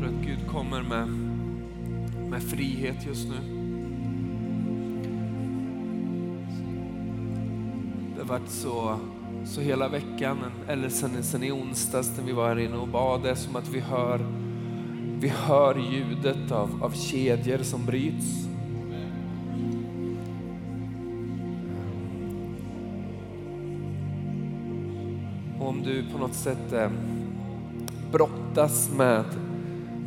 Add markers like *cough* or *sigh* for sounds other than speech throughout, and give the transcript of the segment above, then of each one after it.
tror att Gud kommer med, med frihet just nu. Det har varit så, så hela veckan, eller sen, sen i onsdags när vi var här inne och bad, det är som att vi hör, vi hör ljudet av, av kedjor som bryts. Och om du på något sätt eh, brottas med,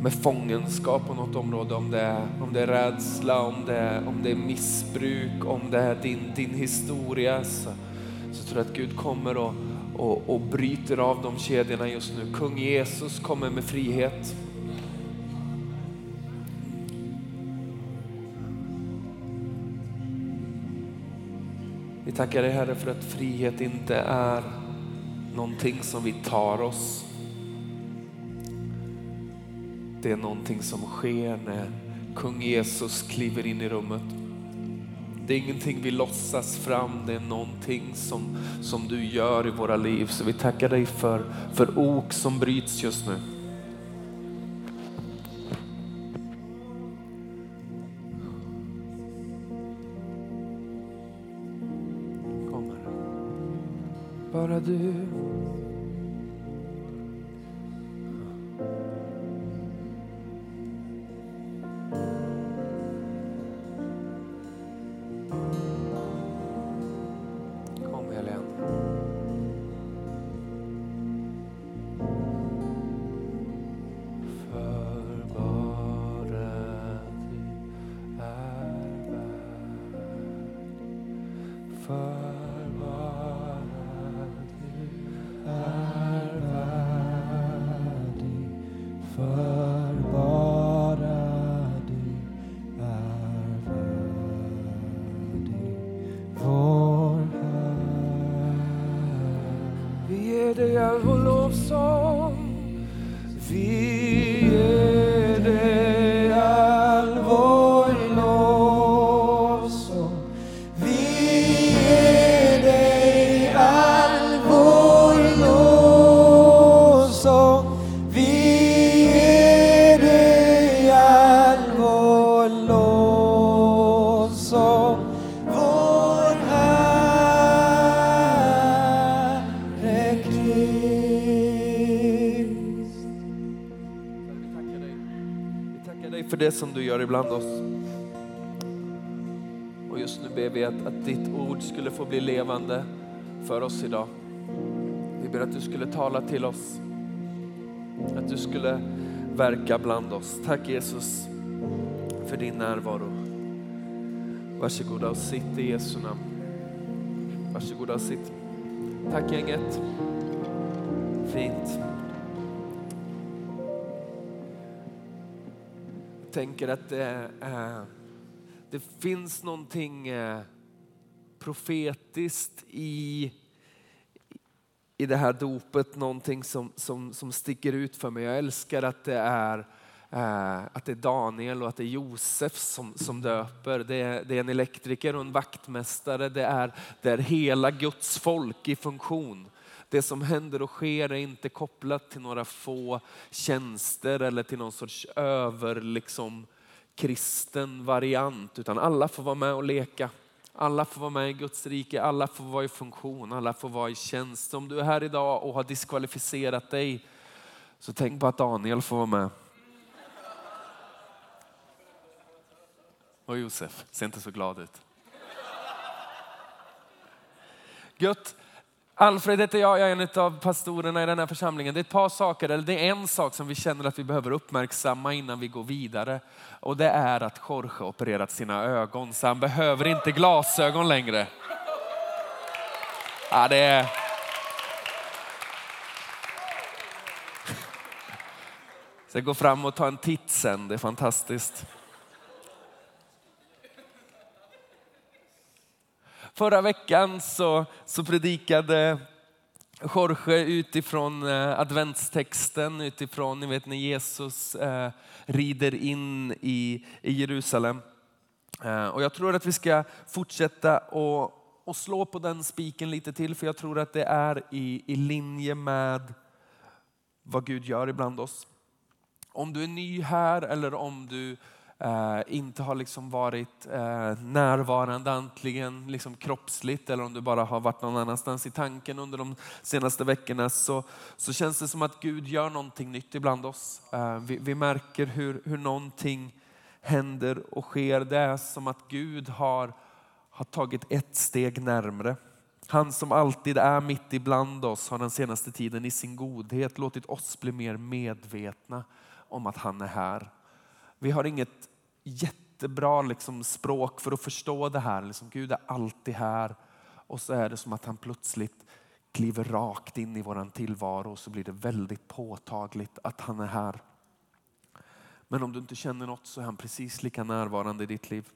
med fångenskap på något område, om det är, om det är rädsla, om det är, om det är missbruk, om det är din, din historia, så, så tror jag att Gud kommer och, och, och bryter av de kedjorna just nu. Kung Jesus kommer med frihet. Vi tackar dig Herre för att frihet inte är någonting som vi tar oss. Det är någonting som sker när kung Jesus kliver in i rummet. Det är ingenting vi låtsas fram, det är någonting som, som du gör i våra liv. Så vi tackar dig för, för ok som bryts just nu. Kommer. Bara du. Det som du gör ibland oss. Och just nu ber vi att, att ditt ord skulle få bli levande för oss idag. Vi ber att du skulle tala till oss. Att du skulle verka bland oss. Tack Jesus för din närvaro. Varsågoda och sitt i Jesu namn. Varsågoda och sitt. Tack gänget. Fint. Tänker att det, eh, det finns någonting eh, profetiskt i, i det här dopet, någonting som, som, som sticker ut för mig. Jag älskar att det är eh, att det är Daniel och att det är Josef som, som döper. Det är, det är en elektriker och en vaktmästare. Det är, det är hela Guds folk i funktion. Det som händer och sker är inte kopplat till några få tjänster eller till någon sorts över liksom, kristen variant, utan alla får vara med och leka. Alla får vara med i Guds rike, alla får vara i funktion, alla får vara i tjänst. Om du är här idag och har diskvalificerat dig, så tänk på att Daniel får vara med. Och Josef, ser inte så glad ut. Gött. Alfred heter jag, jag är en av pastorerna i den här församlingen. Det är ett par saker, eller det är en sak som vi känner att vi behöver uppmärksamma innan vi går vidare. Och det är att Jorge har opererat sina ögon så han behöver inte glasögon längre. Ja, det är... Så gå fram och ta en titt sen, det är fantastiskt. Förra veckan så, så predikade Jorge utifrån eh, adventstexten, utifrån ni vet när Jesus eh, rider in i, i Jerusalem. Eh, och jag tror att vi ska fortsätta och, och slå på den spiken lite till, för jag tror att det är i, i linje med vad Gud gör ibland oss. Om du är ny här eller om du eh, inte har liksom varit eh, närvarande antingen liksom kroppsligt eller om du bara har varit någon annanstans i tanken under de senaste veckorna så, så känns det som att Gud gör någonting nytt ibland oss. Eh, vi, vi märker hur, hur någonting händer och sker. Det är som att Gud har, har tagit ett steg närmre. Han som alltid är mitt ibland oss har den senaste tiden i sin godhet låtit oss bli mer medvetna om att han är här. Vi har inget jättebra liksom, språk för att förstå det här. Liksom, Gud är alltid här och så är det som att han plötsligt kliver rakt in i våran tillvaro och så blir det väldigt påtagligt att han är här. Men om du inte känner något så är han precis lika närvarande i ditt liv.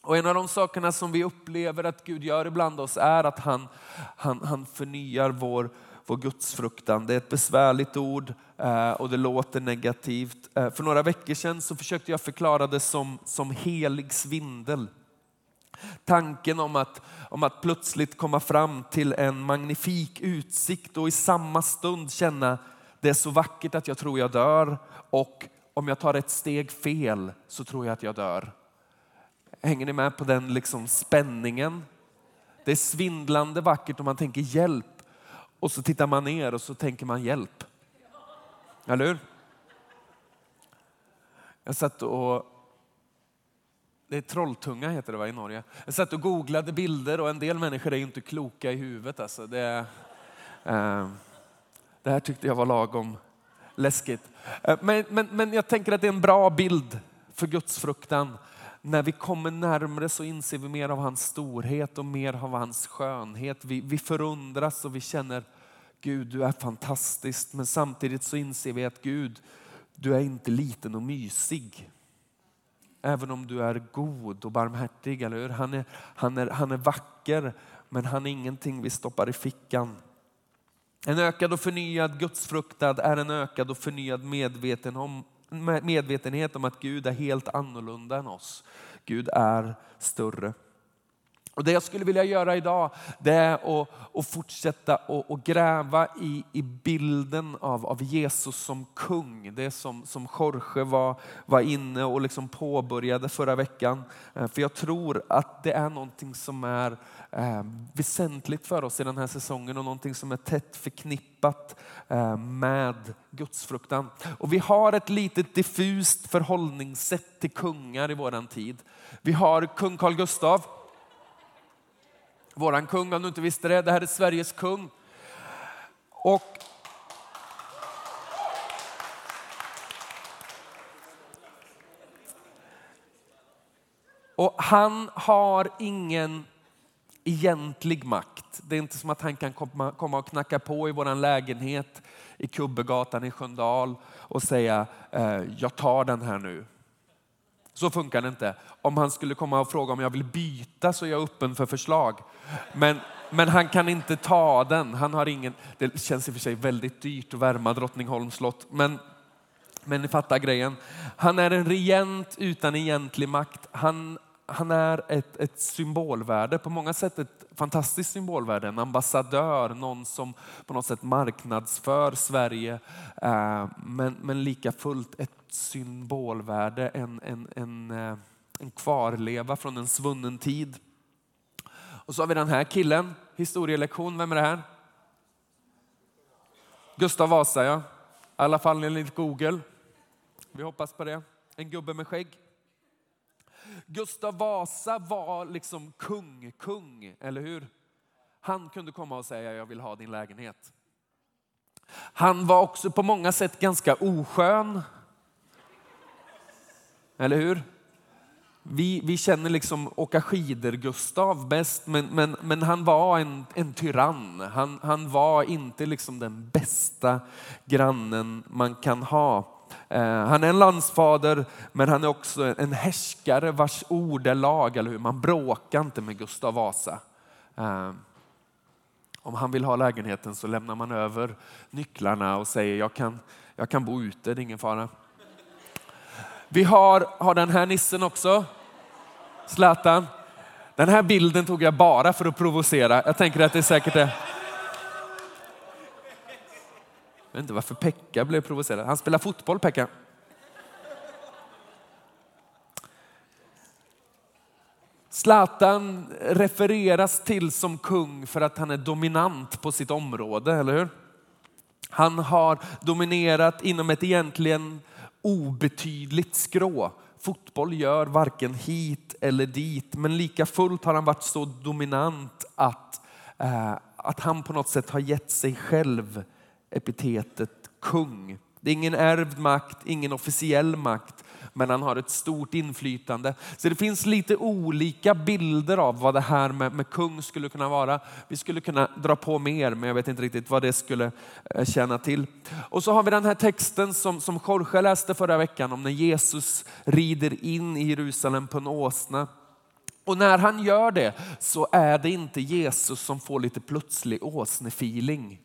Och en av de sakerna som vi upplever att Gud gör ibland oss är att han, han, han förnyar vår, vår gudsfruktan. Det är ett besvärligt ord eh, och det låter negativt. Eh, för några veckor sedan så försökte jag förklara det som, som helig svindel. Tanken om att, om att plötsligt komma fram till en magnifik utsikt och i samma stund känna det är så vackert att jag tror jag dör och om jag tar ett steg fel så tror jag att jag dör. Hänger ni med på den liksom spänningen? Det är svindlande vackert om man tänker hjälp och så tittar man ner och så tänker man hjälp. Eller hur? Jag satt och det är Trolltunga heter det va, i Norge. Jag satt och googlade bilder och en del människor är inte kloka i huvudet. Alltså. Det, eh, det här tyckte jag var lagom läskigt. Eh, men, men, men jag tänker att det är en bra bild för gudsfruktan. När vi kommer närmre så inser vi mer av hans storhet och mer av hans skönhet. Vi, vi förundras och vi känner Gud, du är fantastisk. Men samtidigt så inser vi att Gud, du är inte liten och mysig. Även om du är god och barmhärtig, eller hur? Han är, han är, han är vacker, men han är ingenting vi stoppar i fickan. En ökad och förnyad gudsfruktad är en ökad och förnyad medveten om, medvetenhet om att Gud är helt annorlunda än oss. Gud är större. Och det jag skulle vilja göra idag det är att, att fortsätta och, att gräva i, i bilden av, av Jesus som kung. Det som, som Jorge var, var inne och liksom påbörjade förra veckan. Eh, för jag tror att det är någonting som är eh, väsentligt för oss i den här säsongen och någonting som är tätt förknippat eh, med gudsfruktan. Och vi har ett litet diffust förhållningssätt till kungar i våran tid. Vi har kung Carl Gustav Våran kung, om du inte visste det, det här är Sveriges kung. Och Och han har ingen egentlig makt. Det är inte som att han kan komma, och knacka på i vår lägenhet i Kubbegatan i Sköndal och säga, eh, jag tar den här nu. Så funkar det inte. Om han skulle komma och fråga om jag vill byta så är jag öppen för förslag. Men, men han kan inte ta den. Han har ingen, det känns i och för sig väldigt dyrt att värma Drottningholms slott. Men, men ni fattar grejen. Han är en regent utan egentlig makt. Han, han är ett, ett symbolvärde, på många sätt ett fantastiskt symbolvärde. En ambassadör, någon som på något sätt marknadsför Sverige. Eh, men, men lika fullt ett symbolvärde, en, en, en, eh, en kvarleva från en svunnen tid. Och så har vi den här killen, historielektion, vem är det här? Gustav Vasa ja, i alla fall enligt Google. Vi hoppas på det. En gubbe med skägg. Gustav Vasa var liksom kung, kung, eller hur? Han kunde komma och säga jag vill ha din lägenhet. Han var också på många sätt ganska oskön. Eller hur? Vi, vi känner liksom åka skidor Gustav bäst, men, men, men han var en, en tyrann. Han, han var inte liksom den bästa grannen man kan ha. Eh, han är en landsfader, men han är också en härskare vars ord är lag. Eller hur? Man bråkar inte med Gustav Vasa. Eh, om han vill ha lägenheten så lämnar man över nycklarna och säger jag kan, jag kan bo ute, det är ingen fara. Vi har, har den här nissen också. Zlatan. Den här bilden tog jag bara för att provocera. Jag tänker att det är säkert är jag vet inte varför Pekka blev provocerad. Han spelar fotboll, Pekka. Zlatan refereras till som kung för att han är dominant på sitt område, eller hur? Han har dominerat inom ett egentligen obetydligt skrå. Fotboll gör varken hit eller dit, men lika fullt har han varit så dominant att, eh, att han på något sätt har gett sig själv epitetet kung. Det är ingen ärvd makt, ingen officiell makt, men han har ett stort inflytande. Så det finns lite olika bilder av vad det här med, med kung skulle kunna vara. Vi skulle kunna dra på mer, men jag vet inte riktigt vad det skulle eh, tjäna till. Och så har vi den här texten som, som Jorge läste förra veckan om när Jesus rider in i Jerusalem på en åsna. Och när han gör det så är det inte Jesus som får lite plötslig åsnefeeling.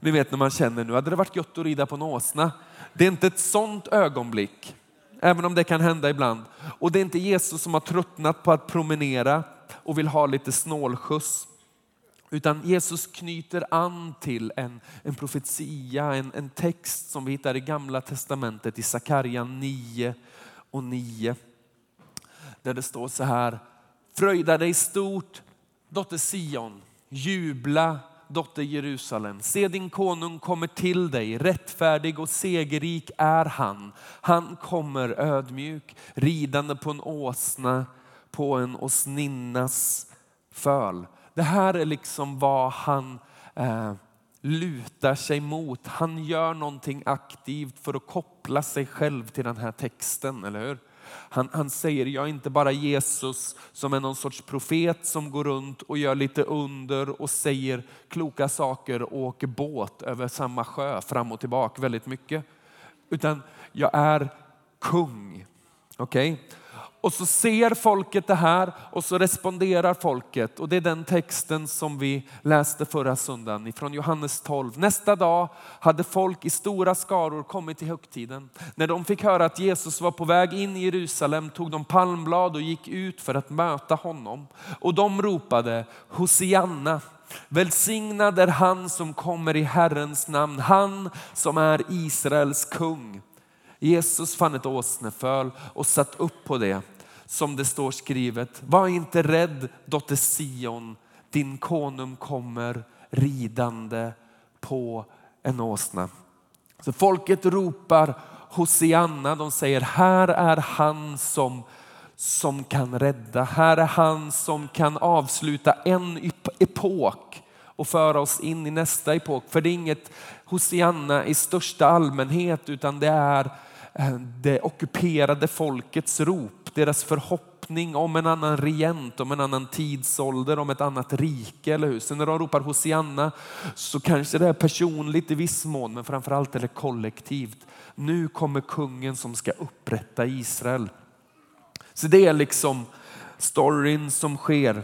Ni vet när man känner nu hade det varit gött att rida på en åsna. Det är inte ett sånt ögonblick, även om det kan hända ibland. Och det är inte Jesus som har tröttnat på att promenera och vill ha lite snålskjuts. Utan Jesus knyter an till en, en profetia, en, en text som vi hittar i gamla testamentet i Sakarja 9 och 9. Där det står så här, fröjda dig stort dotter Sion, jubla dotter Jerusalem. Se din konung kommer till dig, rättfärdig och segerrik är han. Han kommer ödmjuk, ridande på en åsna, på en åsninnas föl. Det här är liksom vad han eh, lutar sig mot. Han gör någonting aktivt för att koppla sig själv till den här texten, eller hur? Han, han säger, jag är inte bara Jesus som är någon sorts profet som går runt och gör lite under och säger kloka saker och åker båt över samma sjö fram och tillbaka väldigt mycket. Utan jag är kung. Okej? Okay? Och så ser folket det här och så responderar folket. Och det är den texten som vi läste förra söndagen från Johannes 12. Nästa dag hade folk i stora skaror kommit till högtiden. När de fick höra att Jesus var på väg in i Jerusalem tog de palmblad och gick ut för att möta honom. Och de ropade Hosianna. Välsignad är han som kommer i Herrens namn, han som är Israels kung. Jesus fann ett åsneföl och satt upp på det som det står skrivet. Var inte rädd dotter Sion, din konung kommer ridande på en åsna. Så folket ropar Hosianna, de säger här är han som, som kan rädda. Här är han som kan avsluta en epok och föra oss in i nästa epok. För det är inget Hosianna i största allmänhet utan det är Eh, det ockuperade folkets rop, deras förhoppning om en annan regent, om en annan tidsålder, om ett annat rike. Eller hur? Så när de ropar Hosianna så kanske det är personligt i viss mån, men framförallt är det kollektivt. Nu kommer kungen som ska upprätta Israel. Så det är liksom storyn som sker.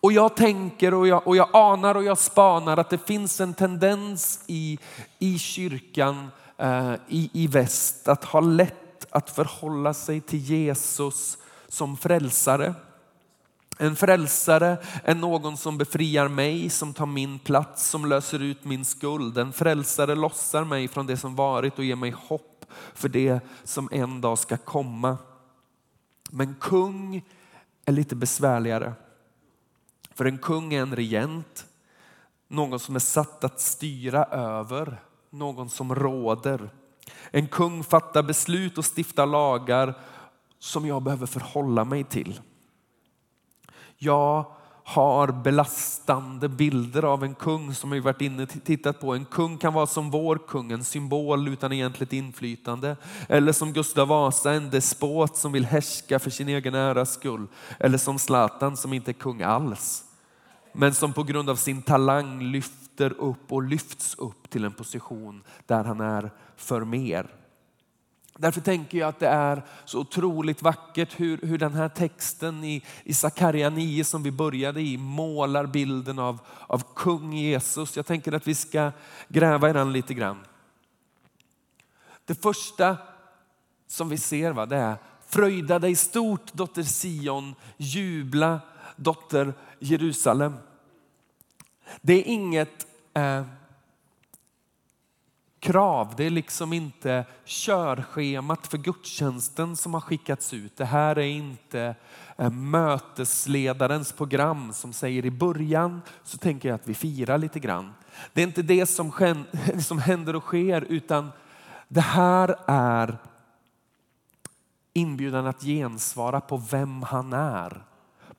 Och jag tänker och jag, och jag anar och jag spanar att det finns en tendens i, i kyrkan Eh, Eh, i, i väst att ha lätt att förhålla sig till Jesus som frälsare. En frälsare är någon som befriar mig, som tar min plats, som löser ut min skuld. En frälsare lossar mig från det som varit och ger mig hopp för det som en dag ska komma. Men kung är lite besvärligare. För en kung är en regent, någon som är satt att styra över någon som råder. En kung fattar beslut och stiftar lagar som jag behöver förhålla mig till. Jag har belastande bilder av en kung som vi varit inne och tittat på. En kung kan vara som vår kung, en symbol utan egentligt inflytande. Eller som Gustav Vasa, en despot som vill härska för sin egen äras skull. Eller som Zlatan som inte är kung alls. Men som på grund av sin talang lyfter lyfter upp och lyfts upp till en position där han är för mer. Därför tänker jag att det är så otroligt vackert hur, hur den här texten i, i Sakarja 9 som vi började i målar bilden av, av kung Jesus. Jag tänker att vi ska gräva i den lite grann. Det första som vi ser va, det är fröjda dig stort dotter Sion, jubla dotter Jerusalem. Det är inget eh, krav. Det är liksom inte körschemat för gudstjänsten som har skickats ut. Det här är inte eh, mötesledarens program som säger i början så tänker jag att vi firar lite grann. Det är inte det som, *laughs* som händer och sker utan det här är inbjudan att gensvara på vem han är.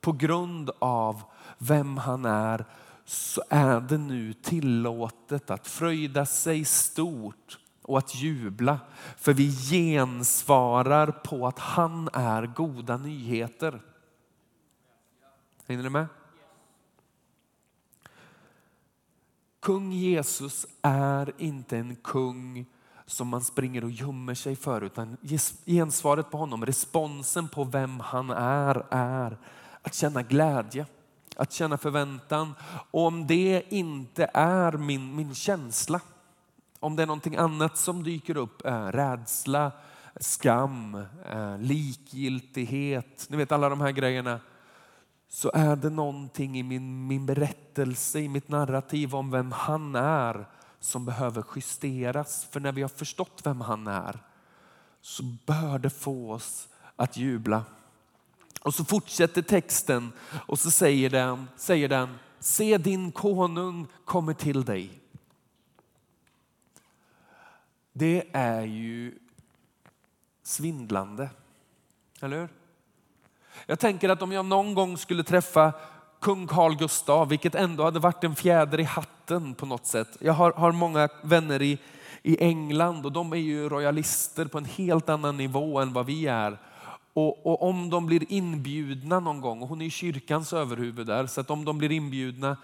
På grund av vem han är så är det nu tillåtet att fröjda sig stort och att jubla. För vi gensvarar på att han är goda nyheter. Hänger ni med? Kung Jesus är inte en kung som man springer och gömmer sig för utan gensvaret på honom, responsen på vem han är, är att känna glädje att känna förväntan. Och om det inte är min, min känsla, om det är någonting annat som dyker upp, äh, rädsla, skam, äh, likgiltighet, ni vet alla de här grejerna. Så är det någonting i min, min berättelse, i mitt narrativ om vem han är som behöver justeras. För när vi har förstått vem han är så bör det få oss att jubla. Och så fortsätter texten och så säger den, säger den se din konung kommer till dig. Det är ju svindlande, eller hur? Jag tänker att om jag någon gång skulle träffa kung Carl Gustav, vilket ändå hade varit en fjäder i hatten på något sätt. Jag har, har många vänner i, i England och de är ju royalister på en helt annan nivå än vad vi är. Och, och, om de blir inbjudna någon gång, och hon är kyrkans överhuvud där, så att om de blir inbjudna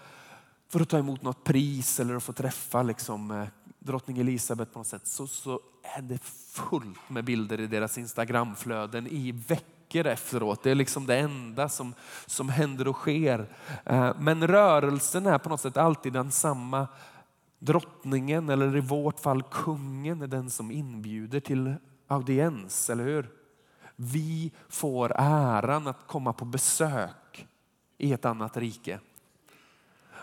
för att ta emot något pris eller att få träffa liksom, eh, drottning Elisabet på något sätt, så, så är det fullt med bilder i deras Instagramflöden i veckor efteråt. Det är liksom det enda som, som händer och sker. Eh, men rörelsen är på något sätt alltid densamma. Drottningen, eller i vårt fall kungen, är den som inbjuder till audiens, eller hur? Vi får äran att komma på besök i ett annat rike.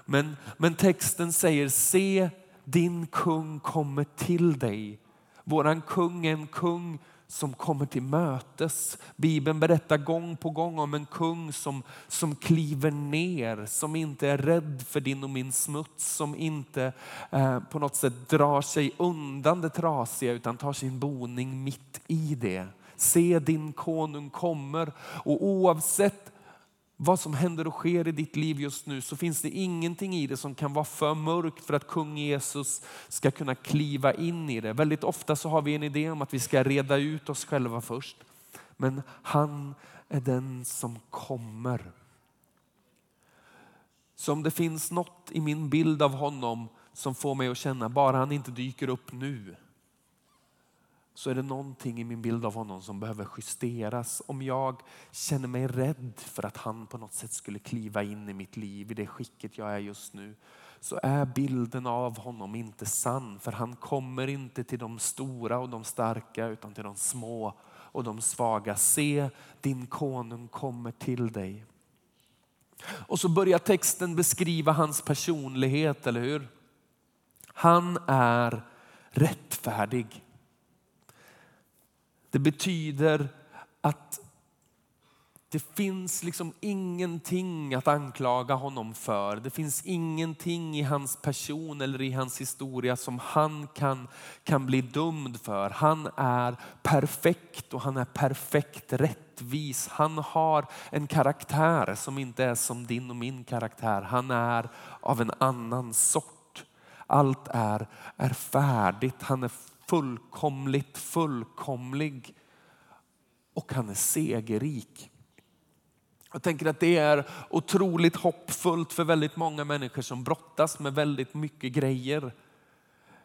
Men, men texten säger, se din kung kommer till dig. Våran kung är en kung som kommer till mötes. Bibeln berättar gång på gång om en kung som, som kliver ner, som inte är rädd för din och min smuts, som inte eh, på något sätt drar sig undan det trasiga utan tar sin boning mitt i det. Se din konung kommer. Och oavsett vad som händer och sker i ditt liv just nu så finns det ingenting i det som kan vara för mörkt för att kung Jesus ska kunna kliva in i det. Väldigt ofta så har vi en idé om att vi ska reda ut oss själva först. Men han är den som kommer. Så om det finns något i min bild av honom som får mig att känna, bara han inte dyker upp nu, så är det någonting i min bild av honom som behöver justeras. Om jag känner mig rädd för att han på något sätt skulle kliva in i mitt liv i det skicket jag är just nu så är bilden av honom inte sann. För han kommer inte till de stora och de starka utan till de små och de svaga. Se, din konung kommer till dig. Och så börjar texten beskriva hans personlighet, eller hur? Han är rättfärdig. Det betyder att det finns liksom ingenting att anklaga honom för. Det finns ingenting i hans person eller i hans historia som han kan, kan bli dömd för. Han är perfekt och han är perfekt rättvis. Han har en karaktär som inte är som din och min karaktär. Han är av en annan sort. Allt är, är färdigt. Han är fullkomligt fullkomlig och han är segerrik. Jag tänker att det är otroligt hoppfullt för väldigt många människor som brottas med väldigt mycket grejer.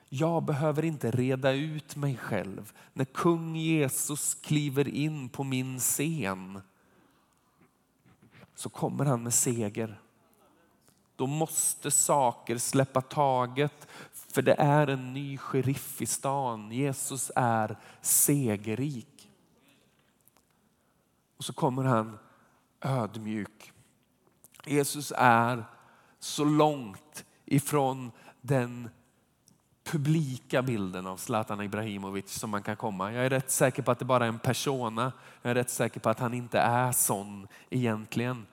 Jag behöver inte reda ut mig själv. När kung Jesus kliver in på min scen så kommer han med seger. Då måste saker släppa taget för det är en ny sheriff i stan. Jesus är segerrik. Och så kommer han ödmjuk. Jesus är så långt ifrån den publika bilden av Zlatan Ibrahimovic som man kan komma. Jag är rätt säker på att det bara är en persona. Jag är rätt säker på att han inte är sån egentligen.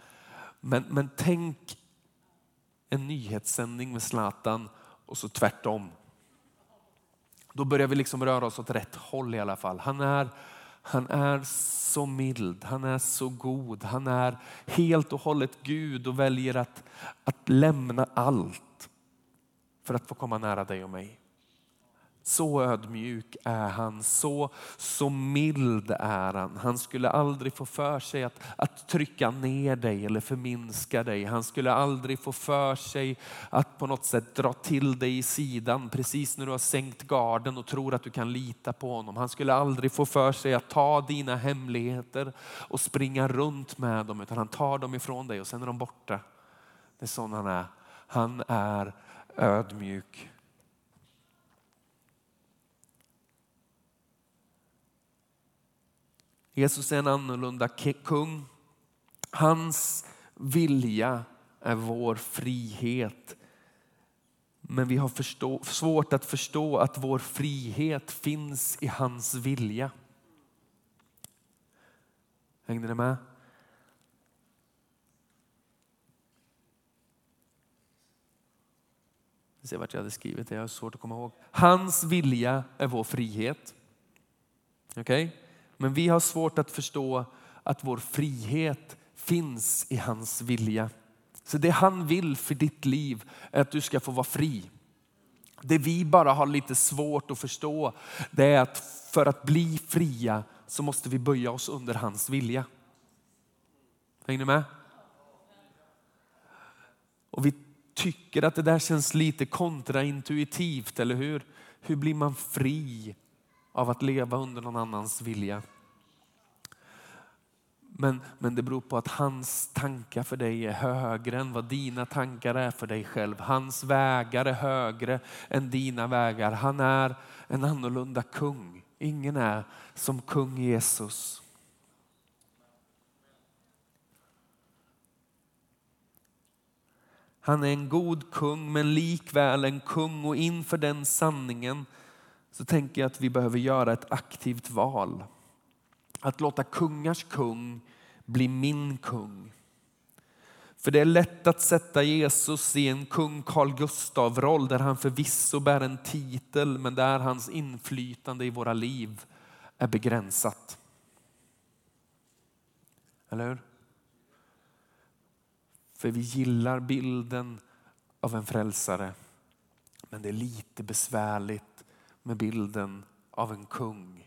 Men, men tänk en nyhetssändning med Zlatan och så tvärtom. Då börjar vi liksom röra oss åt rätt håll i alla fall. Han är, han är så mild, han är så god, han är helt och hållet Gud och väljer att, att lämna allt för att få komma nära dig och mig. Så ödmjuk är han, så, så mild är han. Han skulle aldrig få för sig att, att trycka ner dig eller förminska dig. Han skulle aldrig få för sig att på något sätt dra till dig i sidan precis när du har sänkt garden och tror att du kan lita på honom. Han skulle aldrig få för sig att ta dina hemligheter och springa runt med dem utan han tar dem ifrån dig och sen är de borta. Det är sån han är. Han är ödmjuk. Jesus är en annorlunda kung. Hans vilja är vår frihet. Men vi har förstå, svårt att förstå att vår frihet finns i hans vilja. Hängde ni med? Jag ser vart jag hade skrivit det, jag har svårt att komma ihåg. Hans vilja är vår frihet. Okej? Okay? Men vi har svårt att förstå att vår frihet finns i hans vilja. Så det han vill för ditt liv är att du ska få vara fri. Det vi bara har lite svårt att förstå det är att för att bli fria så måste vi böja oss under hans vilja. Hänger ni med? Och vi tycker att det där känns lite kontraintuitivt, eller hur? Hur blir man fri av att leva under någon annans vilja? Men, men det beror på att hans tankar för dig är högre än vad dina tankar är för dig själv. Hans vägar är högre än dina vägar. Han är en annorlunda kung. Ingen är som kung Jesus. Han är en god kung men likväl en kung och inför den sanningen så tänker jag att vi behöver göra ett aktivt val. Att låta kungars kung bli min kung. För det är lätt att sätta Jesus i en kung Carl Gustav-roll där han förvisso bär en titel men där hans inflytande i våra liv är begränsat. Eller hur? För vi gillar bilden av en frälsare men det är lite besvärligt med bilden av en kung.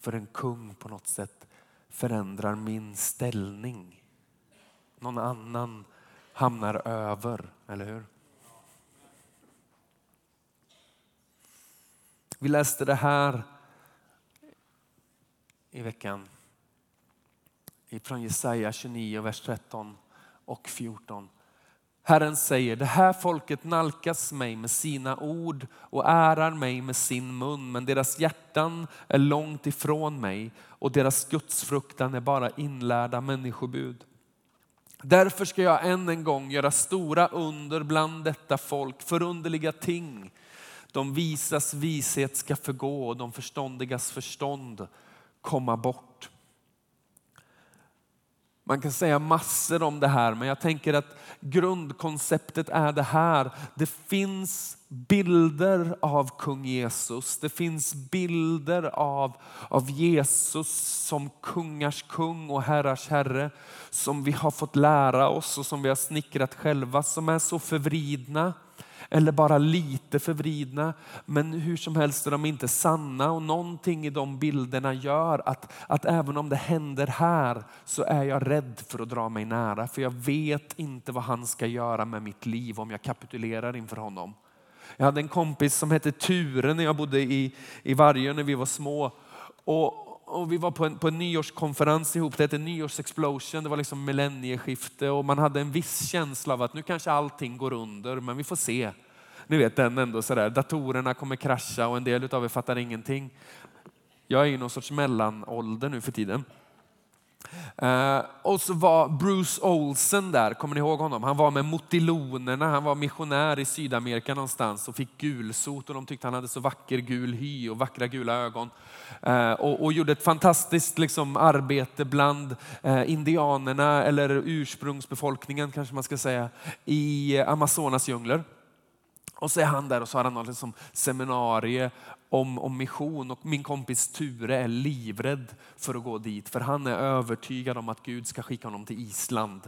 För en kung på något sätt förändrar min ställning. Någon annan hamnar över, eller hur? Vi läste det här i veckan från Jesaja 29, vers 13 och 14. Herren säger, det här folket nalkas mig med sina ord och ärar mig med sin mun, men deras hjärtan är långt ifrån mig och deras gudsfruktan är bara inlärda människobud. Därför ska jag än en gång göra stora under bland detta folk, förunderliga ting. De visas vishet ska förgå och de förståndigas förstånd komma bort. Man kan säga massor om det här, men jag tänker att grundkonceptet är det här. Det finns bilder av kung Jesus. Det finns bilder av, av Jesus som kungars kung och herrars herre. Som vi har fått lära oss och som vi har snickrat själva. Som är så förvridna eller bara lite förvridna. Men hur som helst är de inte sanna och någonting i de bilderna gör att, att även om det händer här så är jag rädd för att dra mig nära. För jag vet inte vad han ska göra med mitt liv om jag kapitulerar inför honom. Jag hade en kompis som hette Ture när jag bodde i, i Vargön när vi var små. Och, och vi var på en, på en nyårskonferens ihop, det hette nyårsexplosion, det var liksom millennieskifte och man hade en viss känsla av att nu kanske allting går under, men vi får se. Ni vet den ändå sådär, datorerna kommer krascha och en del av er fattar ingenting. Jag är i någon sorts mellanålder nu för tiden. Uh, och så var Bruce Olsen där, kommer ni ihåg honom? Han var med motilonerna, han var missionär i Sydamerika någonstans och fick gulsot och de tyckte han hade så vacker gul hy och vackra gula ögon. Uh, och, och, gjorde ett fantastiskt liksom, arbete bland uh, indianerna eller ursprungsbefolkningen kanske man ska säga i Amazonas djungler. Och så är han där och så har han något liksom seminarie om, om mission och min kompis Ture är livrädd för att gå dit för han är övertygad om att Gud ska skicka honom till Island.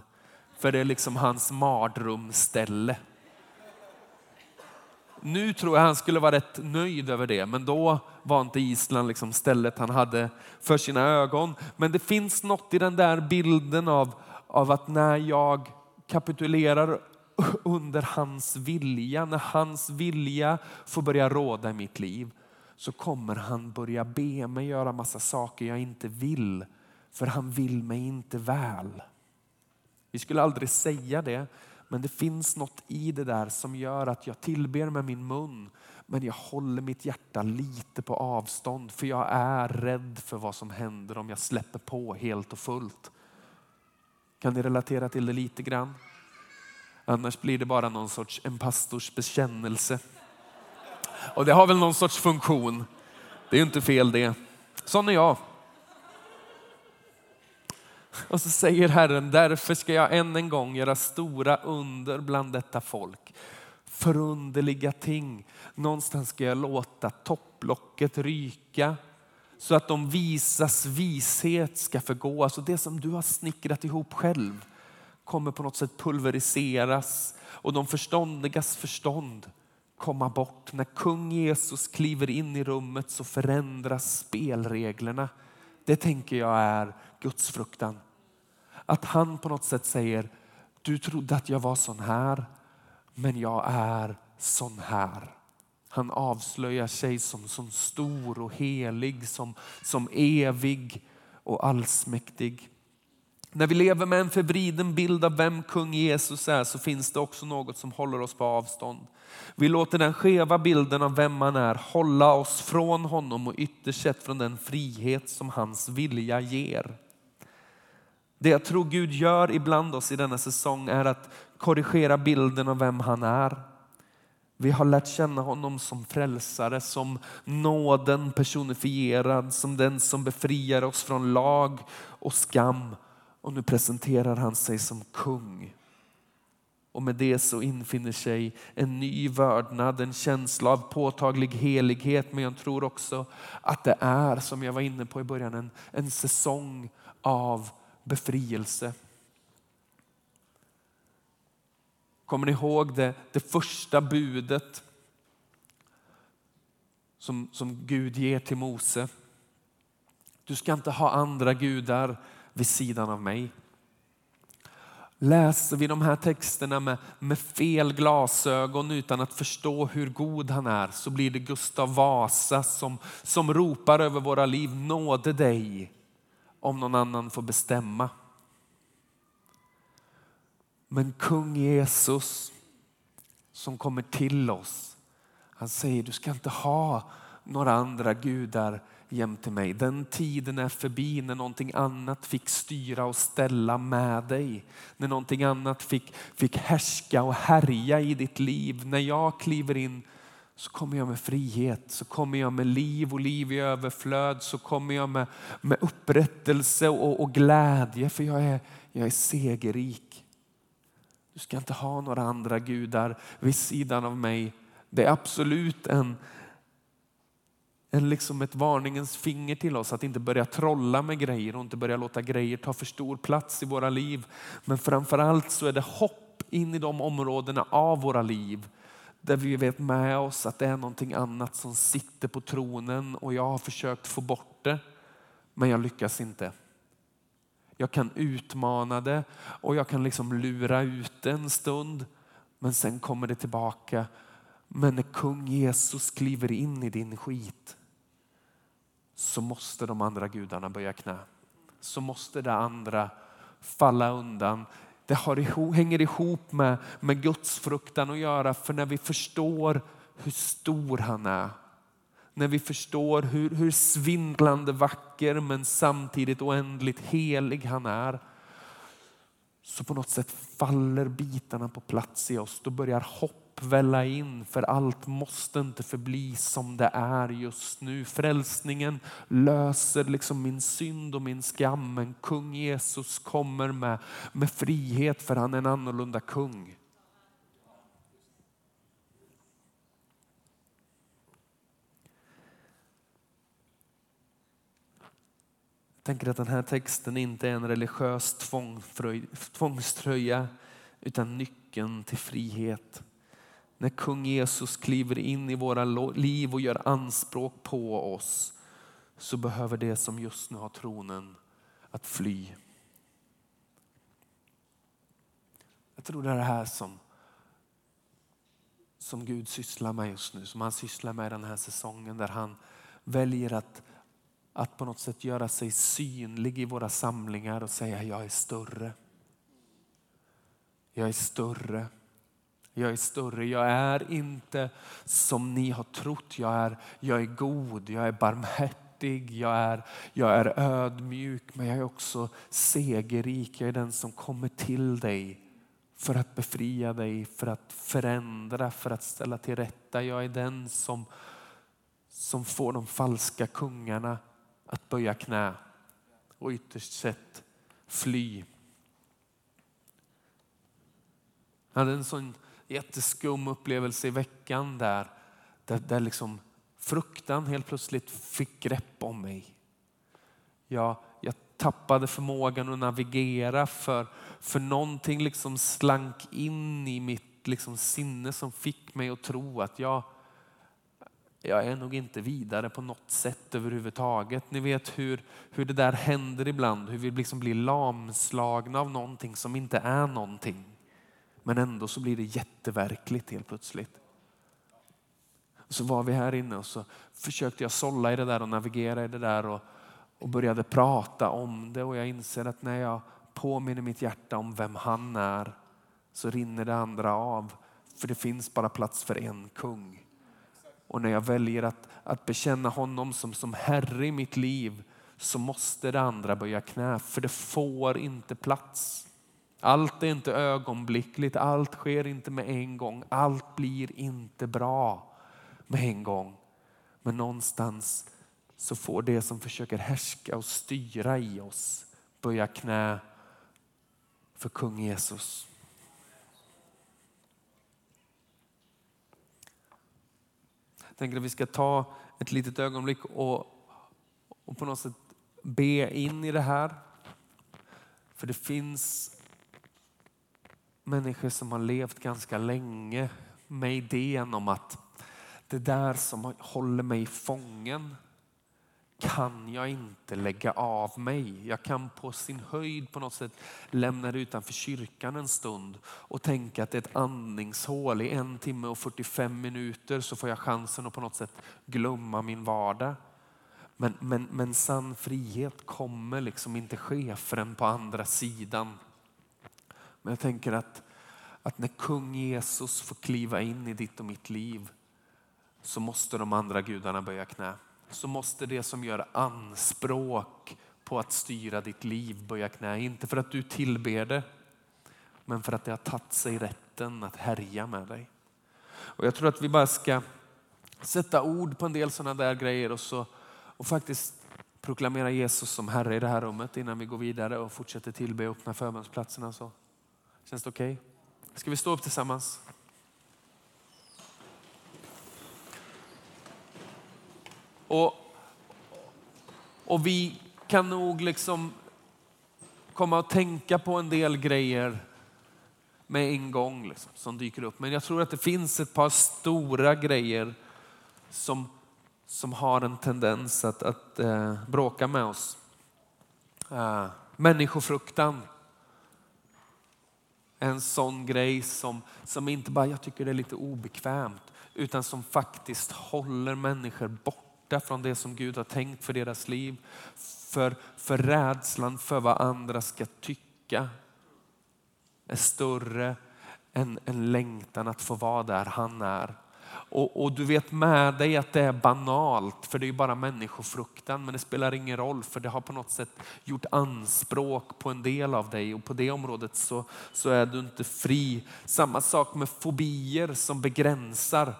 För det är liksom hans mardrömsställe. Nu tror jag han skulle vara rätt nöjd över det, men då var inte Island liksom stället han hade för sina ögon. Men det finns något i den där bilden av, av att när jag kapitulerar under hans vilja, när hans vilja får börja råda i mitt liv, så kommer han börja be mig göra massa saker jag inte vill, för han vill mig inte väl. Vi skulle aldrig säga det, men det finns något i det där som gör att jag tillber med min mun, men jag håller mitt hjärta lite på avstånd, för jag är rädd för vad som händer om jag släpper på helt och fullt. Kan ni relatera till det lite grann? Annars blir det bara någon sorts en pastors bekännelse. Och det har väl någon sorts funktion. Det är ju inte fel det. Sån är jag. Och så säger Herren, därför ska jag än en gång göra stora under bland detta folk. Förunderliga ting. Någonstans ska jag låta topplocket ryka så att de visas vishet ska förgås. Alltså det som du har snickrat ihop själv kommer på något sätt pulveriseras och de förståndigas förstånd komma bort. När kung Jesus kliver in i rummet så förändras spelreglerna. Det tänker jag är Guds fruktan. Att han på något sätt säger, du trodde att jag var sån här, men jag är sån här. Han avslöjar sig som, som stor och helig, som, som evig och allsmäktig. När vi lever med en förvriden bild av vem kung Jesus är så finns det också något som håller oss på avstånd. Vi låter den skeva bilden av vem han är hålla oss från honom och ytterst sett från den frihet som hans vilja ger. Det jag tror Gud gör ibland oss i denna säsong är att korrigera bilden av vem han är. Vi har lärt känna honom som frälsare, som nåden personifierad, som den som befriar oss från lag och skam och nu presenterar han sig som kung. Och med det så infinner sig en ny vördnad, en känsla av påtaglig helighet. Men jag tror också att det är, som jag var inne på i början, en, en säsong av befrielse. Kommer ni ihåg det, det första budet som, som Gud ger till Mose? Du ska inte ha andra gudar vid sidan av mig. Läser vi de här texterna med, med fel glasögon utan att förstå hur god han är så blir det Gustav Vasa som, som ropar över våra liv, nåde dig om någon annan får bestämma. Men kung Jesus som kommer till oss, han säger du ska inte ha några andra gudar jämte mig. Den tiden är förbi när någonting annat fick styra och ställa med dig. När någonting annat fick, fick härska och härja i ditt liv. När jag kliver in så kommer jag med frihet, så kommer jag med liv och liv i överflöd, så kommer jag med, med upprättelse och, och glädje för jag är, jag är segerrik. Du ska inte ha några andra gudar vid sidan av mig. Det är absolut en, en liksom ett varningens finger till oss att inte börja trolla med grejer och inte börja låta grejer ta för stor plats i våra liv. Men framförallt så är det hopp in i de områdena av våra liv där vi vet med oss att det är någonting annat som sitter på tronen och jag har försökt få bort det men jag lyckas inte. Jag kan utmana det och jag kan liksom lura ut det en stund men sen kommer det tillbaka. Men när kung Jesus kliver in i din skit så måste de andra gudarna böja knä. Så måste det andra falla undan. Det har, hänger ihop med, med Guds fruktan att göra för när vi förstår hur stor han är, När vi förstår hur, hur svindlande vacker men samtidigt oändligt helig han är. Så på något sätt faller bitarna på plats i oss. Då börjar hopp välla in för allt måste inte förbli som det är just nu. Frälsningen löser liksom min synd och min skam. Men kung Jesus kommer med, med frihet för han är en annorlunda kung. Jag tänker att den här texten inte är en religiös tvångströja utan nyckeln till frihet. När kung Jesus kliver in i våra liv och gör anspråk på oss så behöver det som just nu har tronen att fly. Jag tror det är det här som, som Gud sysslar med just nu, som han sysslar med den här säsongen där han väljer att, att på något sätt göra sig synlig i våra samlingar och säga jag är större. Jag är större. Jag är större. Jag är inte som ni har trott. Jag är, jag är god, jag är barmhärtig, jag är, jag är ödmjuk men jag är också segerrik. Jag är den som kommer till dig för att befria dig, för att förändra, för att ställa till rätta. Jag är den som, som får de falska kungarna att böja knä och ytterst sett fly. Han hade en sån jätteskum upplevelse i veckan där, där, där liksom fruktan helt plötsligt fick grepp om mig. Jag, jag tappade förmågan att navigera för, för någonting liksom slank in i mitt liksom sinne som fick mig att tro att jag, jag är nog inte vidare på något sätt överhuvudtaget. Ni vet hur, hur det där händer ibland, hur vi liksom blir lamslagna av någonting som inte är någonting. Men ändå så blir det jätteverkligt helt plötsligt. Så var vi här inne och så försökte jag sålla i det där och navigera i det där och, och började prata om det och jag inser att när jag påminner mitt hjärta om vem han är så rinner det andra av. För det finns bara plats för en kung. Och när jag väljer att, att bekänna honom som, som Herre i mitt liv så måste det andra böja knä för det får inte plats. Allt är inte ögonblickligt, allt sker inte med en gång, allt blir inte bra med en gång. Men någonstans så får det som försöker härska och styra i oss böja knä för kung Jesus. Jag tänker att vi ska ta ett litet ögonblick och, och på något sätt be in i det här. För det finns människor som har levt ganska länge med idén om att det där som håller mig fången kan jag inte lägga av mig. Jag kan på sin höjd på något sätt lämna det utanför kyrkan en stund och tänka att det är ett andningshål. I en timme och 45 minuter så får jag chansen att på något sätt glömma min vardag. Men, men, men sann frihet kommer liksom inte ske förrän på andra sidan. Men jag tänker att, att när kung Jesus får kliva in i ditt och mitt liv så måste de andra gudarna böja knä. Så måste det som gör anspråk på att styra ditt liv böja knä. Inte för att du tillber det, men för att det har tagit sig rätten att härja med dig. Och Jag tror att vi bara ska sätta ord på en del sådana där grejer och, så, och faktiskt proklamera Jesus som Herre i det här rummet innan vi går vidare och fortsätter tillbe och öppna förbönsplatserna. Så. Känns det okej? Okay? Ska vi stå upp tillsammans? Och, och vi kan nog liksom komma att tänka på en del grejer med en gång liksom, som dyker upp. Men jag tror att det finns ett par stora grejer som, som har en tendens att, att eh, bråka med oss. Eh, människofruktan en sån grej som, som inte bara jag tycker det är lite obekvämt utan som faktiskt håller människor borta från det som Gud har tänkt för deras liv. För, för rädslan för vad andra ska tycka är större än en längtan att få vara där han är. Och, och, du vet med dig att det är banalt, för det är ju bara människofruktan, men det spelar ingen roll för det har på något sätt gjort anspråk på en del av dig och på det området så, så är du inte fri. Samma sak med fobier som begränsar,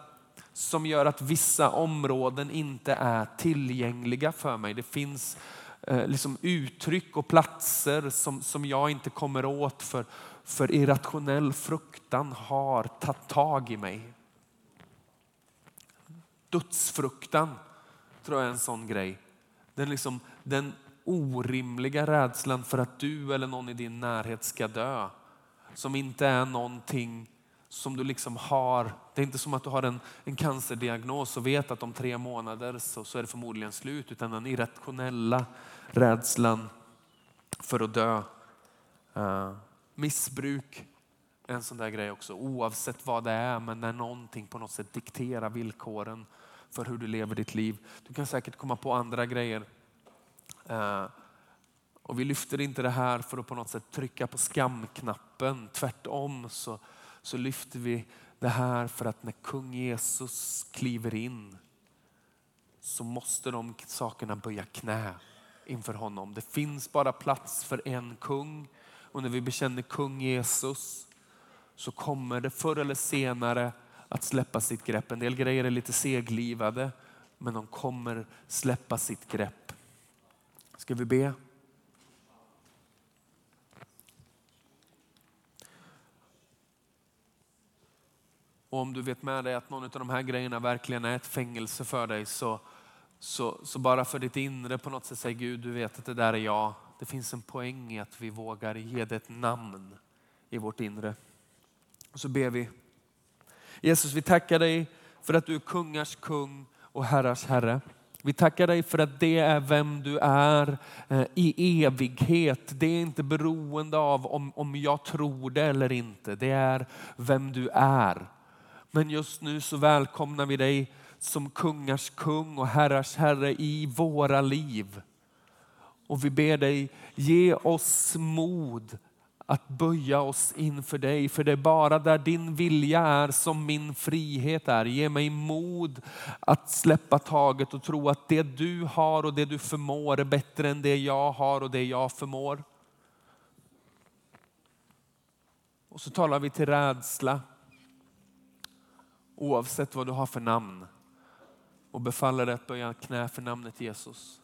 som gör att vissa områden inte är tillgängliga för mig. Det finns eh, liksom uttryck och platser som, som jag inte kommer åt för, för irrationell fruktan har tagit tag i mig. Dödsfruktan tror jag är en sån grej. Den, liksom, den orimliga rädslan för att du eller någon i din närhet ska dö. Som inte är någonting som du liksom har. Det är inte som att du har en, en cancerdiagnos och vet att om tre månader så, så är det förmodligen slut. Utan den irrationella rädslan för att dö. Uh, missbruk är en sån där grej också. Oavsett vad det är, men när någonting på något sätt dikterar villkoren för hur du lever ditt liv. Du kan säkert komma på andra grejer. Eh, och vi lyfter inte det här för att på något sätt trycka på skamknappen. Tvärtom så, så lyfter vi det här för att när kung Jesus kliver in så måste de sakerna böja knä inför honom. Det finns bara plats för en kung och när vi bekänner kung Jesus så kommer det förr eller senare att släppa sitt grepp. En del grejer är lite seglivade, men de kommer släppa sitt grepp. Ska vi be? Och om du vet med dig att någon av de här grejerna verkligen är ett fängelse för dig så, så, så bara för ditt inre på något sätt säger Gud, du vet att det där är jag. Det finns en poäng i att vi vågar ge det ett namn i vårt inre. Och så ber vi Jesus, vi tackar dig för att du är kungars kung och herrars herre. Vi tackar dig för att det är vem du är eh, i evighet. Det är inte beroende av om, om jag tror det eller inte. Det är vem du är. Men just nu så välkomnar vi dig som kungars kung och herrars herre i våra liv. Och vi ber dig, ge oss mod att böja oss inför dig. För det är bara där din vilja är som min frihet är. Ge mig mod att släppa taget och tro att det du har och det du förmår är bättre än det jag har och det jag förmår. Och så talar vi till rädsla. Oavsett vad du har för namn. Och befaller dig att böja knä för namnet Jesus.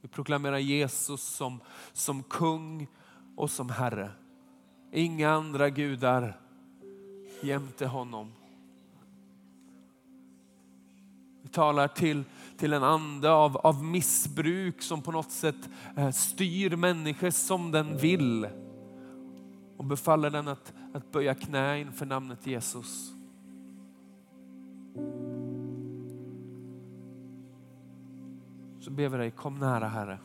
Vi proklamerar Jesus som, som kung och som Herre. Inga andra gudar jämte honom. Vi talar till, till en ande av, av missbruk som på något sätt eh, styr människor som den vill. Och befaller den att, att böja knä inför namnet Jesus. Så ber vi dig, kom nära Herre.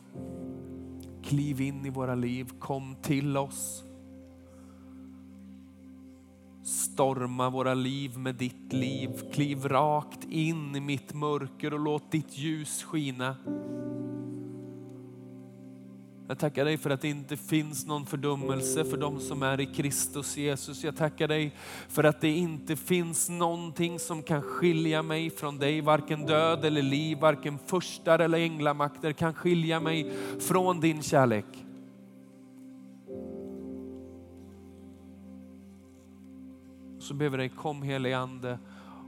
Kliv in i våra liv, kom till oss. Storma våra liv med ditt liv. Kliv rakt in i mitt mörker och låt ditt ljus skina. Jag tackar dig för att det inte finns någon fördömelse för de som är i Kristus Jesus. Jag tackar dig för att det inte finns någonting som kan skilja mig från dig. Varken död eller liv, varken förstar eller änglamakter kan skilja mig från din kärlek. Så ber vi dig, kom helige Ande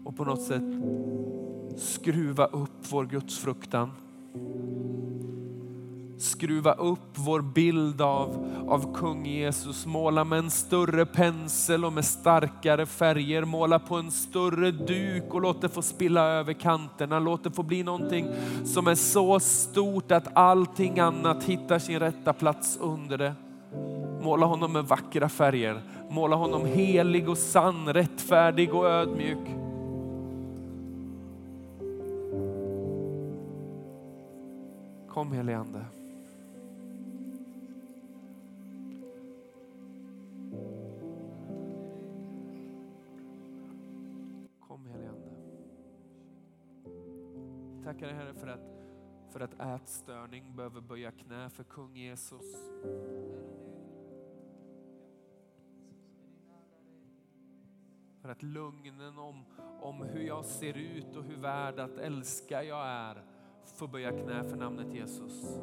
och på något sätt skruva upp vår gudsfruktan skruva upp vår bild av, av kung Jesus. Måla med en större pensel och med starkare färger. Måla på en större duk och låt det få spilla över kanterna. Låt det få bli någonting som är så stort att allting annat hittar sin rätta plats under det. Måla honom med vackra färger. Måla honom helig och sann, rättfärdig och ödmjuk. Kom helige Ande. tackar dig Herre för att, för att ätstörning behöver böja knä för kung Jesus. För att lögnen om, om hur jag ser ut och hur värd att älska jag är får böja knä för namnet Jesus.